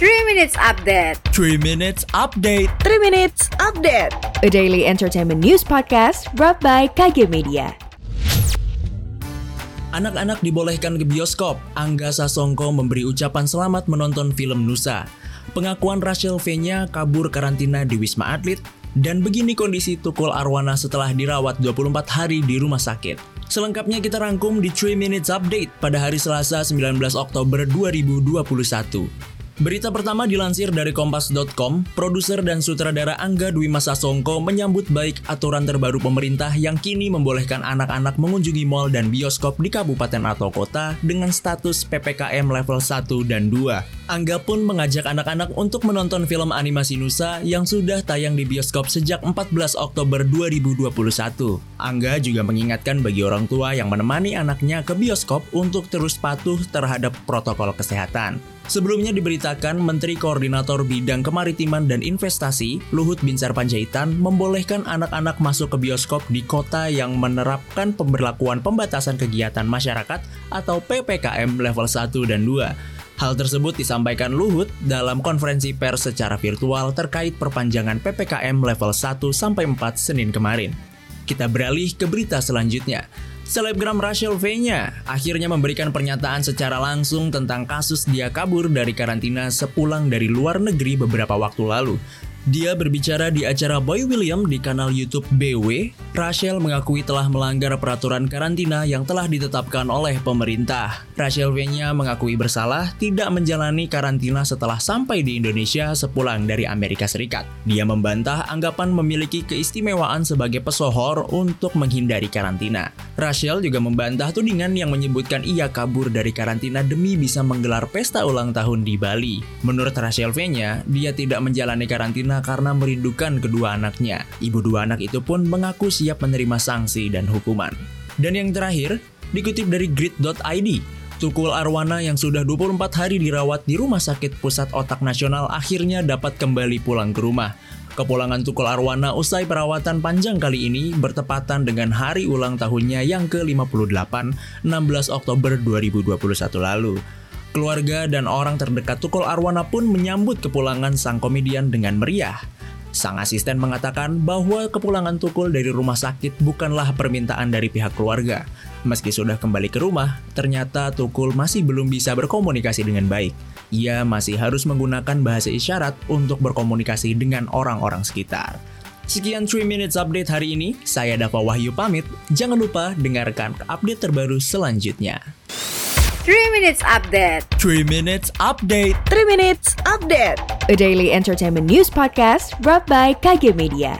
3 Minutes Update. 3 Minutes Update. 3 Minutes Update. A daily entertainment news podcast brought by KG Media. Anak-anak dibolehkan ke bioskop. Angga Sasongko memberi ucapan selamat menonton film Nusa. Pengakuan Rachel V-nya kabur karantina di Wisma Atlet. Dan begini kondisi Tukul Arwana setelah dirawat 24 hari di rumah sakit. Selengkapnya kita rangkum di 3 Minutes Update pada hari Selasa 19 Oktober 2021. Berita pertama dilansir dari Kompas.com, produser dan sutradara Angga Dwi Masa Songko menyambut baik aturan terbaru pemerintah yang kini membolehkan anak-anak mengunjungi mal dan bioskop di kabupaten atau kota dengan status PPKM level 1 dan 2. Angga pun mengajak anak-anak untuk menonton film animasi Nusa yang sudah tayang di bioskop sejak 14 Oktober 2021. Angga juga mengingatkan bagi orang tua yang menemani anaknya ke bioskop untuk terus patuh terhadap protokol kesehatan. Sebelumnya diberitakan Menteri Koordinator Bidang Kemaritiman dan Investasi Luhut Binsar Panjaitan membolehkan anak-anak masuk ke bioskop di kota yang menerapkan pemberlakuan pembatasan kegiatan masyarakat atau PPKM level 1 dan 2. Hal tersebut disampaikan Luhut dalam konferensi pers secara virtual terkait perpanjangan PPKM level 1 sampai 4 Senin kemarin. Kita beralih ke berita selanjutnya. Selebgram Rachel V-nya akhirnya memberikan pernyataan secara langsung tentang kasus dia kabur dari karantina sepulang dari luar negeri beberapa waktu lalu. Dia berbicara di acara Boy William di kanal YouTube BW. Rachel mengakui telah melanggar peraturan karantina yang telah ditetapkan oleh pemerintah. Rachel V-nya mengakui bersalah tidak menjalani karantina setelah sampai di Indonesia sepulang dari Amerika Serikat. Dia membantah anggapan memiliki keistimewaan sebagai pesohor untuk menghindari karantina. Rachel juga membantah tudingan yang menyebutkan ia kabur dari karantina demi bisa menggelar pesta ulang tahun di Bali. Menurut Rachel V-nya, dia tidak menjalani karantina karena merindukan kedua anaknya. Ibu dua anak itu pun mengaku siap menerima sanksi dan hukuman. Dan yang terakhir, dikutip dari grid.id, Tukul Arwana yang sudah 24 hari dirawat di Rumah Sakit Pusat Otak Nasional akhirnya dapat kembali pulang ke rumah. Kepulangan Tukul Arwana usai perawatan panjang kali ini bertepatan dengan hari ulang tahunnya yang ke-58, 16 Oktober 2021 lalu. Keluarga dan orang terdekat Tukul Arwana pun menyambut kepulangan sang komedian dengan meriah. Sang asisten mengatakan bahwa kepulangan Tukul dari rumah sakit bukanlah permintaan dari pihak keluarga. Meski sudah kembali ke rumah, ternyata Tukul masih belum bisa berkomunikasi dengan baik. Ia masih harus menggunakan bahasa isyarat untuk berkomunikasi dengan orang-orang sekitar. Sekian 3 Minutes Update hari ini, saya Dava Wahyu pamit. Jangan lupa dengarkan update terbaru selanjutnya. 3 Minutes Update. 3 Minutes Update. 3 Minutes Update. A daily entertainment news podcast brought by KG Media